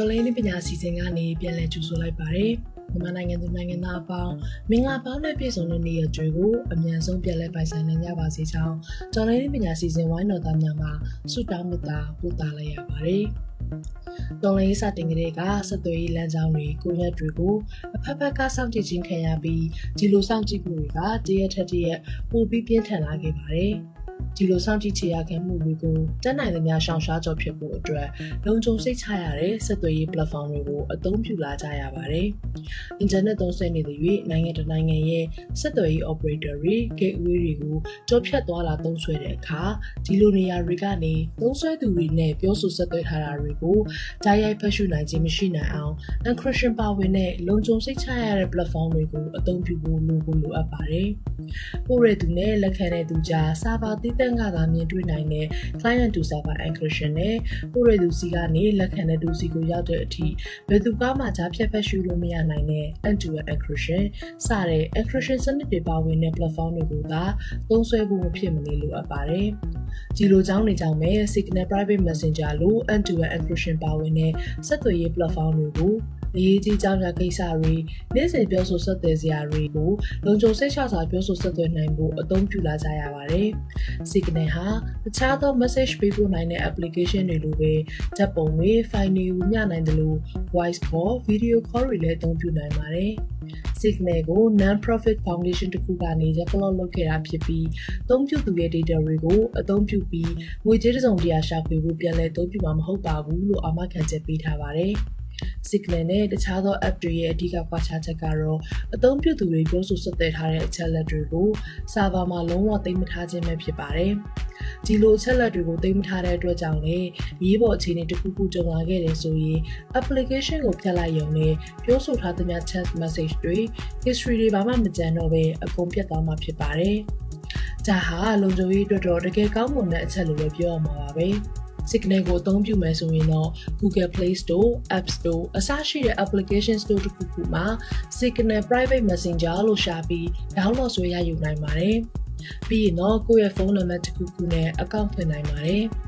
တော်လိုင်းပညာစီစဉ်ကနေပြန်လည်ကြိုဆိုလိုက်ပါတယ်မြန်မာနိုင်ငံသူနိုင်ငံသားအပေါင်းမင်္ဂလာပေါင်းနဲ့ပြည့်စုံတဲ့နေ့ရက်ကြွေကိုအမြန်ဆုံးပြန်လည်ပိုင်ဆိုင်နိုင်ကြပါစေကြောင်းတော်လိုင်းပညာစီစဉ်ဝိုင်းတော်သားများမှဆုတောင်းမေတ္တာပို့သလိုက်ရပါတယ်တော်လိုင်းစတင်ကလေးကဆက်သွယ်ရေးလမ်းကြောင်းတွေကိုရက်တွေကိုအဖက်ဖက်ကစောင့်ကြည့်ခြင်းခံရပြီးဒီလိုစောင့်ကြည့်မှုတွေကတရက်ထက်တရက်ပိုပြီးပြင်းထန်လာခဲ့ပါတယ်။ ဒီလိုစောင့်ကြည့်ချေရခဲ့မှုတွေကိုတက်နိုင်သမျှရှောင်ရှားကြောဖြစ်ဖို့အတွက်လုံခြုံစိတ်ချရတဲ့ဆက်သွယ်ရေး platform တွေကိုအသုံးပြုလာကြရပါတယ်။ internet သုံးစွဲနေတဲ့၍နိုင်ငံတကာနိုင်ငံရဲ့ဆက်သွယ်ရေး operator တွေ gateway တွေကိုကြောဖြတ်သွားလာသုံးစွဲတဲ့အခါဒီလိုနေရာတွေကနေသုံးစွဲသူတွေနဲ့ပြောဆိုဆက်သွယ်ထားတာတွေကိုကြားရိုက်ဖတ်ရှုနိုင်ခြင်းမရှိနိုင်အောင် encryption ပါဝင်တဲ့လုံခြုံစိတ်ချရတဲ့ platform တွေကိုအသုံးပြုဖို့လိုဖို့လိုအပ်ပါတယ်။ပို့ရသူနဲ့လက်ခံတဲ့သူကြား server တည်တံ့ကသာမြင်တွေ့နိုင်တဲ့ client to server encryption နဲ့ပို့ရသူစီကနေလက်ခံတဲ့သူစီကိုရောက်တဲ့အထိဘယ်သူကမှကြားဖြတ်ဖက်ရှုလို့မရနိုင်တဲ့ end-to-end encryption စတဲ့ encryption စနစ်တွေပါဝင်တဲ့ platform တွေကိုသာသုံးစွဲဖို့မဖြစ်မနေလိုအပ်ပါတယ်။ဒီလိုကြောင်းနေကြောင်းမဲ့ Signal Private Messenger လို end-to-end encryption ပါဝင်တဲ့ဆက်သွယ်ရေး platform တွေကို အရေးကြီးကြောင်းရာကိစ္စတွေနေ့စဉ်ပြောဆိုဆက်သွယ်စရာတွေကိုလုံခြုံစိတ်ချစွာပြောဆိုဆက်သွယ်နိုင်ဖို့အသုံးပြုလာကြရပါတယ်။ Signal ဟာတခြားသော message ပေးပို့နိုင်တဲ့ application တွေလိုပဲဓာတ်ပုံတွေ file တွေကိုမျှနိုင်တယ်လို့ voice call, video call တွေလည်းအသုံးပြုနိုင်ပါတယ်။ Signal ကို non-profit foundation တစ်ခုကနေ develop လုပ်ခဲ့တာဖြစ်ပြီးအသုံးပြုသူရဲ့ data တွေကိုအသုံးပြုပြီးငွေကြေးတစုံတရာရှာဖွေဖို့ပြန်လည်အသုံးပြုမှာမဟုတ်ပါဘူးလို့အာမခံချက်ပေးထားပါတယ်။ Signal နဲ့တခြားသော app တွေရဲ့အဓိကကွာခြားချက်ကတော့အသုံးပြုသူတွေပြောဆိုဆက်သွယ်ထားတဲ့အချက်လက်တွေကို server မှာလုံးဝသိမ်းမထားခြင်းပဲဖြစ်ပါတယ်။ဒီလိုအချက်လက်တွေကိုသိမ်းမထားတဲ့အတွက်ကြောင့်လေရေးပေါ်အခြေအနေတစ်ခုခုကြုံလာခဲ့တယ်ဆိုရင် application ကိုဖျက်လိုက်ရုံနဲ့ပြောဆိုထားသမျှ chat message တွေ history တွေဘာမှမကျန်တော့ဘဲအကုန်ပြတ်သွားမှာဖြစ်ပါတယ်။ဒါဟာလုံခြုံရေးအတွက်တော့တကယ်ကောင်းမွန်တဲ့အချက်လို့ပဲပြောရမှာပါပဲ။ Signal ကိုအသုံးပြုမယ်ဆိုရင်တော့ Google Play Store, App Store အစရှိတဲ့ application store တစ်ခုခုမှာ Signal Private Messenger လို့ရှာပြီး download ဆွဲရယူနိုင်ပါတယ်။ပြီးရင်တော့ကိုယ့်ရဲ့ဖုန်းနံပါတ်တစ်ခုခုနဲ့ account ဖွင့်နိုင်ပါတယ်။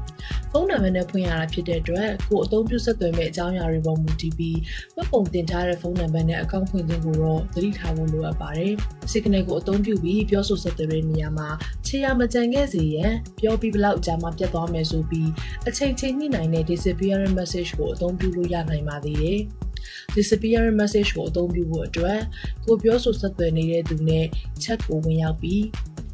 ဖုန်းနံပါတ်နဲ့ဖွင့်ရတာဖြစ်တဲ့အတွက်ကိုအသုံးပြုဆက်သွယ်မဲ့အကြောင်းအရာတွေပေါ်မူတည်ပြီးမှတ်ပုံတင်ထားတဲ့ဖုန်းနံပါတ်နဲ့အကောင့်ဖွင့်ခြင်းကိုတော့သတိထားဖို့လိုအပ်ပါတယ်။ Signal ကိုအသုံးပြုပြီးပြောဆိုဆက်သွယ်တဲ့နေရာမှာခြေရာမကြံခဲ့စေရန်ပြောပြီးဘလောက်အကြာမှပြတ်သွားမယ်ဆိုပြီးအချိန်ချိန်ညှိနိုင်တဲ့ disappearing message ကိုအသုံးပြုလို့ရနိုင်ပါသေးတယ်။ disappearing message ကိုအသုံးပြုဖို့အတွက်ကိုပြောဆိုဆက်သွယ်နေတဲ့သူနဲ့ chat ကိုဝင်ရောက်ပြီး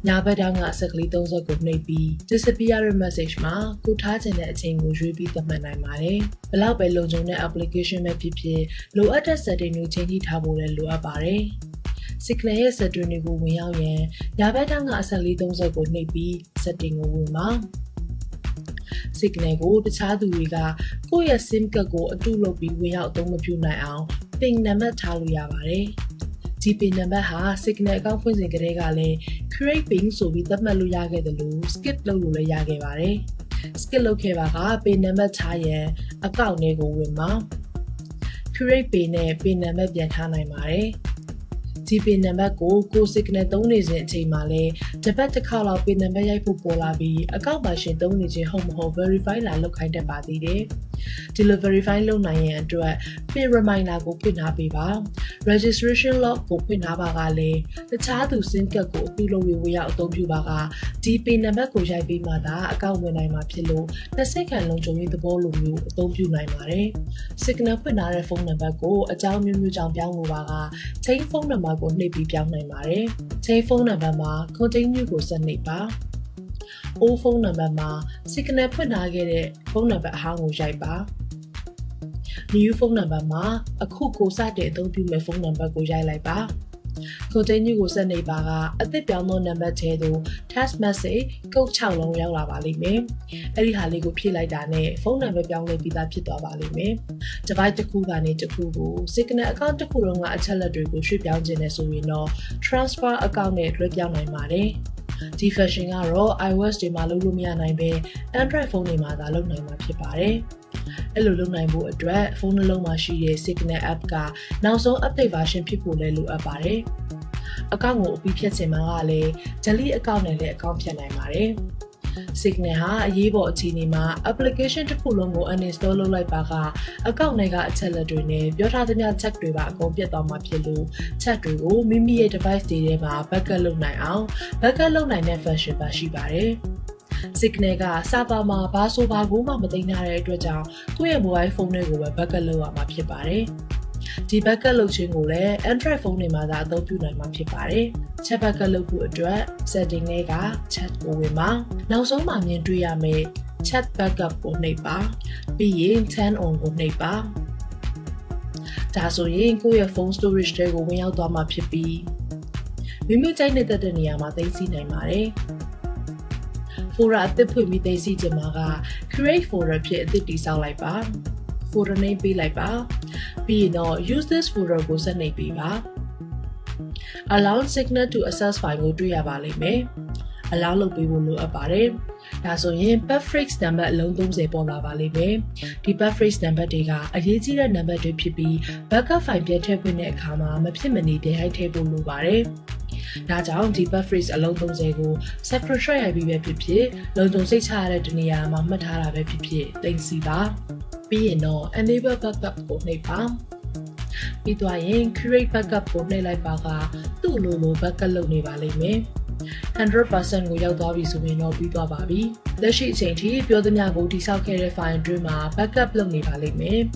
ညာဘက်တောင်းကအဆက်ကလေး30ကိုနှိပ်ပြီး disappearing message မှာကိုထားခြင်းတဲ့အချိန်ကိုရွေးပြီးသတ်မှတ်နိုင်ပါတယ်။ဘလောက်ပဲလုံခြုံတဲ့ application ပဲဖြစ်ဖြစ်လိုအပ်တဲ့ setting တွေချိန်ကြည့်ထားဖို့လည်းလိုအပ်ပါတယ်။ Signal ရဲ့ setting တွေကိုဝင်ရောက်ရန်ညာဘက်တောင်းကအဆက်ကလေး30ကိုနှိပ်ပြီး setting ကိုဝင်ပါ။ signal ကိုတခြားသူတွေကကိုယ့်ရဲ့ sim ကတ်ကိုအတုလုပ်ပြီးဝင်ရောက်အသုံးမပြုနိုင်အောင် ping နံပါတ်ထားလို့ရပါတယ်။ GP နံပါတ်ဟာ Signal အကောင့်ဖွင့်စဉ်ကတည်းကလည်း create pin ဆိုပြီးသတ်မှတ်လို့ရခဲ့တယ်လို့ skip လုပ်လို့လည်းရခဲ့ပါတယ်။ skip လုပ်ခဲ့ပါက pin နံပါတ်ထားရန်အကောင့်လေးကိုဝင်မှာ create pin နဲ့ pin နံပါတ်ပြန်ထားနိုင်ပါတယ်။ GP နံပါတ်ကိုကို signal သုံးနေစဉ်အချိန်မှာလဲတပတ်တစ်ခါလောက် pin နံပါတ်ရိုက်ဖို့ပေါ်လာပြီးအကောင့်ပါရှင်သုံးနေခြင်းဟုတ်မဟုတ် verify လာလုပ်ခိုင်းတတ်ပါသေးတယ်။ delivery file လုပ်နိုင်ရန်အတွက် pin reminder ကိုဖွင့်ထားပေးပါ registration log ကိုဖွင့်ထားပါကလည်းတခြားသူ sim ကတ်ကိုအပြုလုပ်ပြီးဝေရောက်အသုံးပြုပါကဒီ pin နံပါတ်ကိုရိုက်ပြီးမှသာအကောင့်ဝင်နိုင်မှာဖြစ်လို့တစ်စိတ်ခံလုံးချုံရေးသဘောလိုမျိုးအသုံးပြုနိုင်ပါတယ် signal ဖွင့်ထားတဲ့ဖုန်းနံပါတ်ကိုအကြောင်းမျိုးမျိုးကြောင့်ပြောင်းလို့ပါက chain ဖုန်းနံပါတ်ကိုနှိပ်ပြီးပြောင်းနိုင်ပါတယ်။ chain ဖုန်းနံပါတ်မှာ continue ကိုဆက်နှိပ်ပါ။ old ဖုန်းနံပါတ်မှာ signal ဖွင့်ထားခဲ့တဲ့ဖုန်းနံပါတ်အဟောင်းကိုရိုက်ပါ။ new ဖုန်းနံပါတ်မှာအခုကိုစတဲ့အသုံးပြုမဲ့ဖုန်းနံပါတ်ကိုရိုက်လိုက်ပါ။ continue ကိုဆက်နေပါကအသစ်ပြောင်းသောနံပါတ်ထဲသို့ text message ကုတ်6လုံးရောက်လာပါလိမ့်မယ်။အဲ့ဒီဟာလေးကိုဖြည့်လိုက်တာနဲ့ဖုန်းနံပါတ်ပြောင်းလဲပြီးသားဖြစ်သွားပါလိမ့်မယ်။ device တစ်ခုကနေတစ်ခုကို signal account တစ်ခုလုံးကအချက်လက်တွေကိုရွှေ့ပြောင်းခြင်းနဲ့ဆိုရင်တော့ transfer account နဲ့လွှဲပြောင်းနိုင်ပါတယ်။ ဒီ function ကတော့ iOS တွေမှာလုပ်လို့မရနိုင်ဘဲ Android ဖုန်းတွေမှာသာလုပ်နိုင်မှာဖြစ်ပါတယ်။အဲ့လိုလုပ်နိုင်ဖို့အတွက်ဖုန်းနှလုံးမှာရှိတဲ့ Signal app ကနောက်ဆုံး update version ဖြစ်ဖို့လည်းလိုအပ်ပါတယ်။အကောင့်ကိုအပြီးဖြတ်ချင်မှာကလည်း delete account နဲ့လည်းအကောင့်ဖြတ်နိုင်ပါတယ်။ Signal ဟာအရေးပေါ်အခြေအနေမှာ application တစ်ခုလုံးကို uninstall လုပ်လိုက်ပါကအကောင့်တွေကအချက်လက်တွေနဲ့ပြောထားသမျှ check တွေပါအကုန်ပြတ်သွားမှာဖြစ်လို့ check တွေကိုမိမိရဲ့ device တွေထဲမှာ backup လုပ်နိုင်အောင် backup လုပ်နိုင်တဲ့ function ပါရှိပါတယ်။ Signal က server မှာဘာဆိုဘာကိုမှမသိမ်းထားတဲ့အတွက်ကြောင့်သူ့ရဲ့ mobile phone တွေကိုပဲ backup လုပ်ရမှာဖြစ်ပါတယ်။ ဒီ backup လုပ်ခြင်းကိုလည်း Android phone တွေမှာသာအသုံးပြုနိုင်မှာဖြစ်ပါတယ်။ chat backup လုပ်ဖို့အတွက် setting တွေက chat ကိုဝင်ပါနောက်ဆုံးမှာမြင်တွေ့ရမယ့် chat backup ကိုနှိပ်ပါပြီးရင် turn on ကိုနှိပ်ပါဒါဆိုရင်ကိုယ့်ရဲ့ phone storage တွေကိုဝင်ရောက်သွားမှာဖြစ်ပြီးမိမိကြိုက်နေတဲ့နေရာမှာသိသိနိုင်ပါတယ် folder အသစ်ဖွင့်ပြီးသိသိချင်မှာက create folder ဖြစ်အသစ်တည်ဆောက်လိုက်ပါ folder name ပေးလိုက်ပါပြီးရင်တော့ use this folder ကိုဆက်နှိပ်ပေးပါ allow signal to access file ကိုတွေ့ရပါလိမ့်မယ် allow လုပ်ပေးဖို့လိုအပ်ပါတယ်ဒါဆိုရင် buffer phrase number အလုံး30ပေါ်လာပါလိမ့်မယ်ဒီ buffer phrase number တွေကအရေးကြီးတဲ့ number တွေဖြစ်ပြီး backup file ပြန်ထည့်ဖွင့်တဲ့အခါမှာမဖြစ်မနေပြန်ရိုက်ထည့်ဖို့လိုပါတယ်ဒါကြောင့်ဒီ buffer phrase အလုံး30ကို separate ရိုက်ပြီးပဲဖြစ်ဖြစ်လုံခြုံစိတ်ချရတဲ့တနေရာမှာမှတ်ထားတာပဲဖြစ်ဖြစ်သိသိပါ ပြီးရင်တော့ enable backup ကိုနှိပ်ပါပြီးသွားရင် create backup ကိုနှိပ်လိုက်ပါကသူ့လိုလို backup လုပ်နေပါလိမ့်မယ်100%ကိုရောက်သွားပြီဆိုရင်တော့ပြီးသွားပါပြီ။လက်ရှိအချိန်ထိပြောသမျှကိုတိစောက်ခဲ့တဲ့ file အတွင်းမှာ backup လုပ်နေပါလိမ့်မယ်။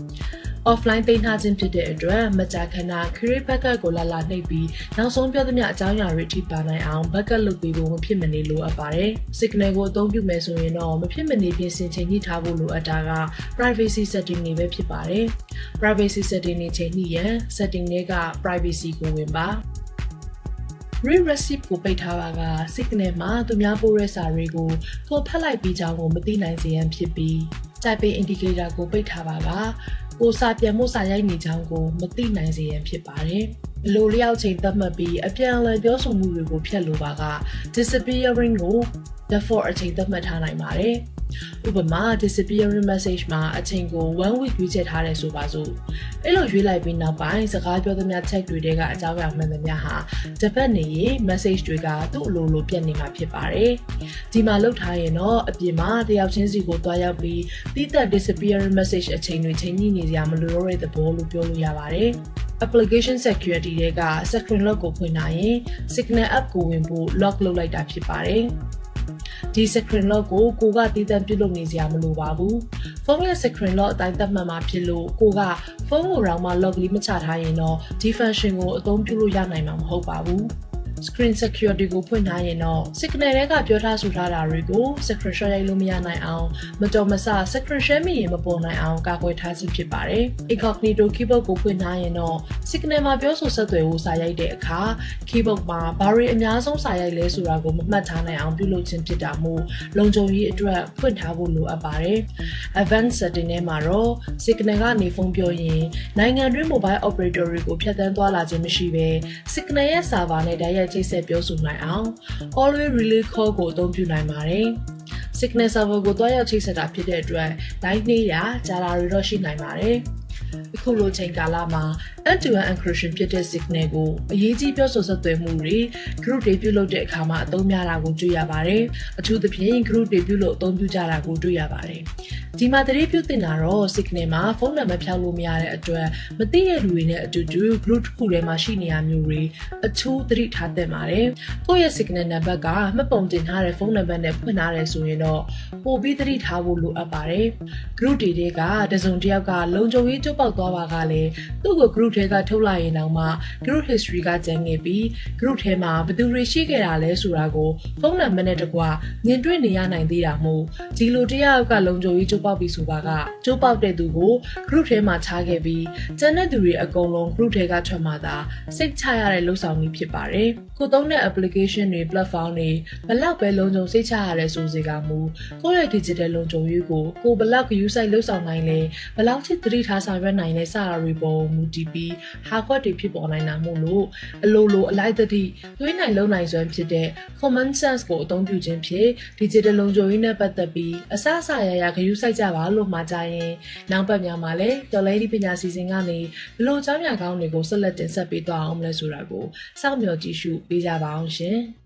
offline သိမ်းထားခြင်းဖြစ်တဲ့အတွက်မကြာခဏ create backup ကိုလာလာနှိပ်ပြီးနောက်ဆုံးပြောသမျှအကြောင်းအရာတွေထိပါနိုင်အောင် backup လုပ်ပေးဖို့မဖြစ်မနေလိုအပ်ပါတယ်။ signal ကိုအသုံးပြုမယ်ဆိုရင်တော့မဖြစ်မနေပြင်ဆင်ချိန်ညှိထားဖို့လိုအပ်တာက privacy setting တွေပဲဖြစ်ပါတယ်။ privacy setting တွေချိန်ညှိရန် setting တွေက privacy ကိုဝင်ပါ။ read receipt ကိုပိတ်ထားပါက signal မှာသူများပို့တဲ့စာတွေကိုကိုဖတ်လိုက်ပြီးကြောင်းကိုမသိနိုင်စေရန်ဖြစ်ပြီး typing indicator ကိုပိတ်ထားပါက ကိုစာပြန်မှုစာရိုက်နေကြောင်းကိုမသိနိုင်စေရန်ဖြစ်ပါတယ်။ဘလိုလျောက်ချိန်သတ်မှတ်ပြီးအပြန်အလှန်ပြောဆိုမှုတွေကိုဖျက်လိုပါက disappearing ကို default အချိန်သတ်မှတ်ထားနိုင်ပါတယ်။ ဥပမာ disappearing message မှာအချိန်ကို1 week ရွေးချယ်ထားတယ်ဆိုပါစို့အဲ့လိုရွေးလိုက်ပြီးနောက်ပိုင်းစကားပြောသမျှ check တွေတဲကအကြောင်းအရာမှန်သမျှဟာတစ်ပတ်နေရင် message တွေကသူ့အလိုလိုပြတ်နေမှာဖြစ်ပါတယ်ဒီမှာလောက်ထားရင်တော့အပြင်မှာတယောက်ချင်းစီကိုတွားရောက်ပြီးတိသက် disappearing message အချိန်တွေချိန်ညှိနေကြမလို့ရတဲ့သဘောလို့ပြောလို့ရပါတယ် application security တွေက screen lock ကိုဖွင့်နိုင်ရင် signal app ကိုဝင်ဖို့ lock လုပ်လိုက်တာဖြစ်ပါတယ်။ ဒီ screen lock ကိုကိုကတည်တံ့ပြုလုပ်နေစရာမလိုပါဘူးဖုန်းရဲ့ screen lock အတိုင်းသတ်မှတ်မှာဖြစ်လို့ကိုကဖုန်းကိုတော့မှ lock လေးမချထားရင်တော့ဒီ function ကိုအသုံးပြုလို့ရနိုင်မှာမဟုတ်ပါဘူး screen security ကိုဖွင့်ထားရင်တော့ signal တွေကပြောထားဆိုထားတာတွေကို screenshot ရိုက်လို့မရနိုင်အောင်မတော်မဆ screen share မိရင်မပေါ်နိုင်အောင်ကာကွယ်ထားခြင်းဖြစ်ပါတယ်။ incognito keyboard ကိုဖွင့်ထားရင်တော့ signal မှာပြောဆိုဆက်သွယ်ဖို့စာရိုက်တဲ့အခါ keyboard မှာဘာတွေအများဆုံးစာရိုက်လဲဆိုတာကိုမမှတ်ထားနိုင်အောင်ပြုလုပ်ခြင်းဖြစ်တာမို့လုံခြုံရေးအတွက်ဖွင့်ထားဖို့လိုအပ်ပါတယ်။ advanced setting ထဲမှာတော့ signal ကနေဖုန်းပြောရင်နိုင်ငံတွင်း mobile operator တွေကိုဖြတ်တန်းသွားလာခြင်းမရှိဘဲ signal ရဲ့ server နဲ့တိုက်ရိုက်ချိတ်ဆက်ပြောဆိုနိုင်အောင် always relay call ကိုအသုံးပြုနိုင်ပါတယ်။ signal server ကိုတွားရောက်ချိတ်ဆက်တာဖြစ်တဲ့အတွက် line နေတာကြာတာတွေတော့ရှိနိုင်ပါတယ်။အခုလိုချိန်ကာလမှာ end-to-end encryption ဖြစ်တဲ့ signal ကိုအရေးကြီးပြောဆိုဆက်သွယ်မှုတွေ group တွေပြုလုပ်တဲ့အခါမှာအသုံးများတာကိုတွေ့ရပါတယ်။အထူးသဖြင့် group တွေပြုလုပ်အသုံးပြုကြတာကိုတွေ့ရပါတယ်။ ဒီမှာတတိပြုတင်တာတော့ signal မှာဖုန်းနံပါတ်ဖြောက်လို့မရတဲ့အတွက်မသိတဲ့လူတွေနဲ့အတူတူ group တစ်ခုထဲမှာရှိနေရမျိုးတွေအထူးသတိထားသင့်ပါတယ်။ကိုယ့်ရဲ့ signal နံပါတ်ကမှတ်ပုံတင်ထားတဲ့ဖုန်းနံပါတ်နဲ့ဖွင့်ထားတယ်ဆိုရင်တော့ပို့ပြီးသတိထားဖို့လိုအပ်ပါတယ်။ group တွေကတစုံတစ်ယောက်ကလုံခြုံရေးကျုပ်ပေါက်သွားပါကလည်းသူ့ကို group ထဲကထုတ်လိုက်ရင်တော့မှ group history ကကျန်ခဲ့ပြီး group ထဲမှာဘယ်သူတွေရှိခဲ့တာလဲဆိုတာကိုဖုန်းနံပါတ်နဲ့တကွမြင်တွေ့နေရနိုင်သေးတာမို့ဒီလိုတယောက်ကလုံခြုံရေးကျုပ်ပေါက်ပြီဆိုပါကကျုပ်ပေါက်တဲ့သူကို group ထဲမှာချခဲ့ပြီးကျန်တဲ့သူတွေအကုန်လုံး group ထဲကထွက်မှသာစိတ်ချရတဲ့လှုပ်ဆောင်မှုဖြစ်ပါတယ်။ကိုသုံးတဲ့ application တွေ platform တွေဘလောက်ပဲလုံခြုံစိတ်ချရတဲ့ဆိုစေကမူကိုယ့်ရဲ့ digital လုံခြုံရေးကိုကိုဘလောက် use လှုပ်ဆောင်နိုင်လဲဘလောက်ချစ်သတိထားဆောင်ရွက်နိုင်လဲစတာတွေပေါ်မူတည်ပြီးဟာခွက်တွေဖြစ်ပေါ်နိုင်တာမို့လို့အလိုလိုအလိုက်သတိသွေးနိုင်လုံနိုင်စွမ်းဖြစ်တဲ့ common sense ကိုအသုံးပြုခြင်းဖြင့် digital လုံခြုံရေးနဲ့ပတ်သက်ပြီးအစအစရရဂရုစိုက်ကြပါလို့မှာကြရင်နောက်ပတ်များမှာလည်းတော်လဲဒီပညာစီစဉ်ကနေဘလို့အကြောင်းအရာကောင်းတွေကိုဆက်လက်တင်ဆက်ပေးသွားအောင်မလဲဆိုတာကိုစောင့်မျှော်ကြည့်ရှုပေးကြပါအောင်ရှင်။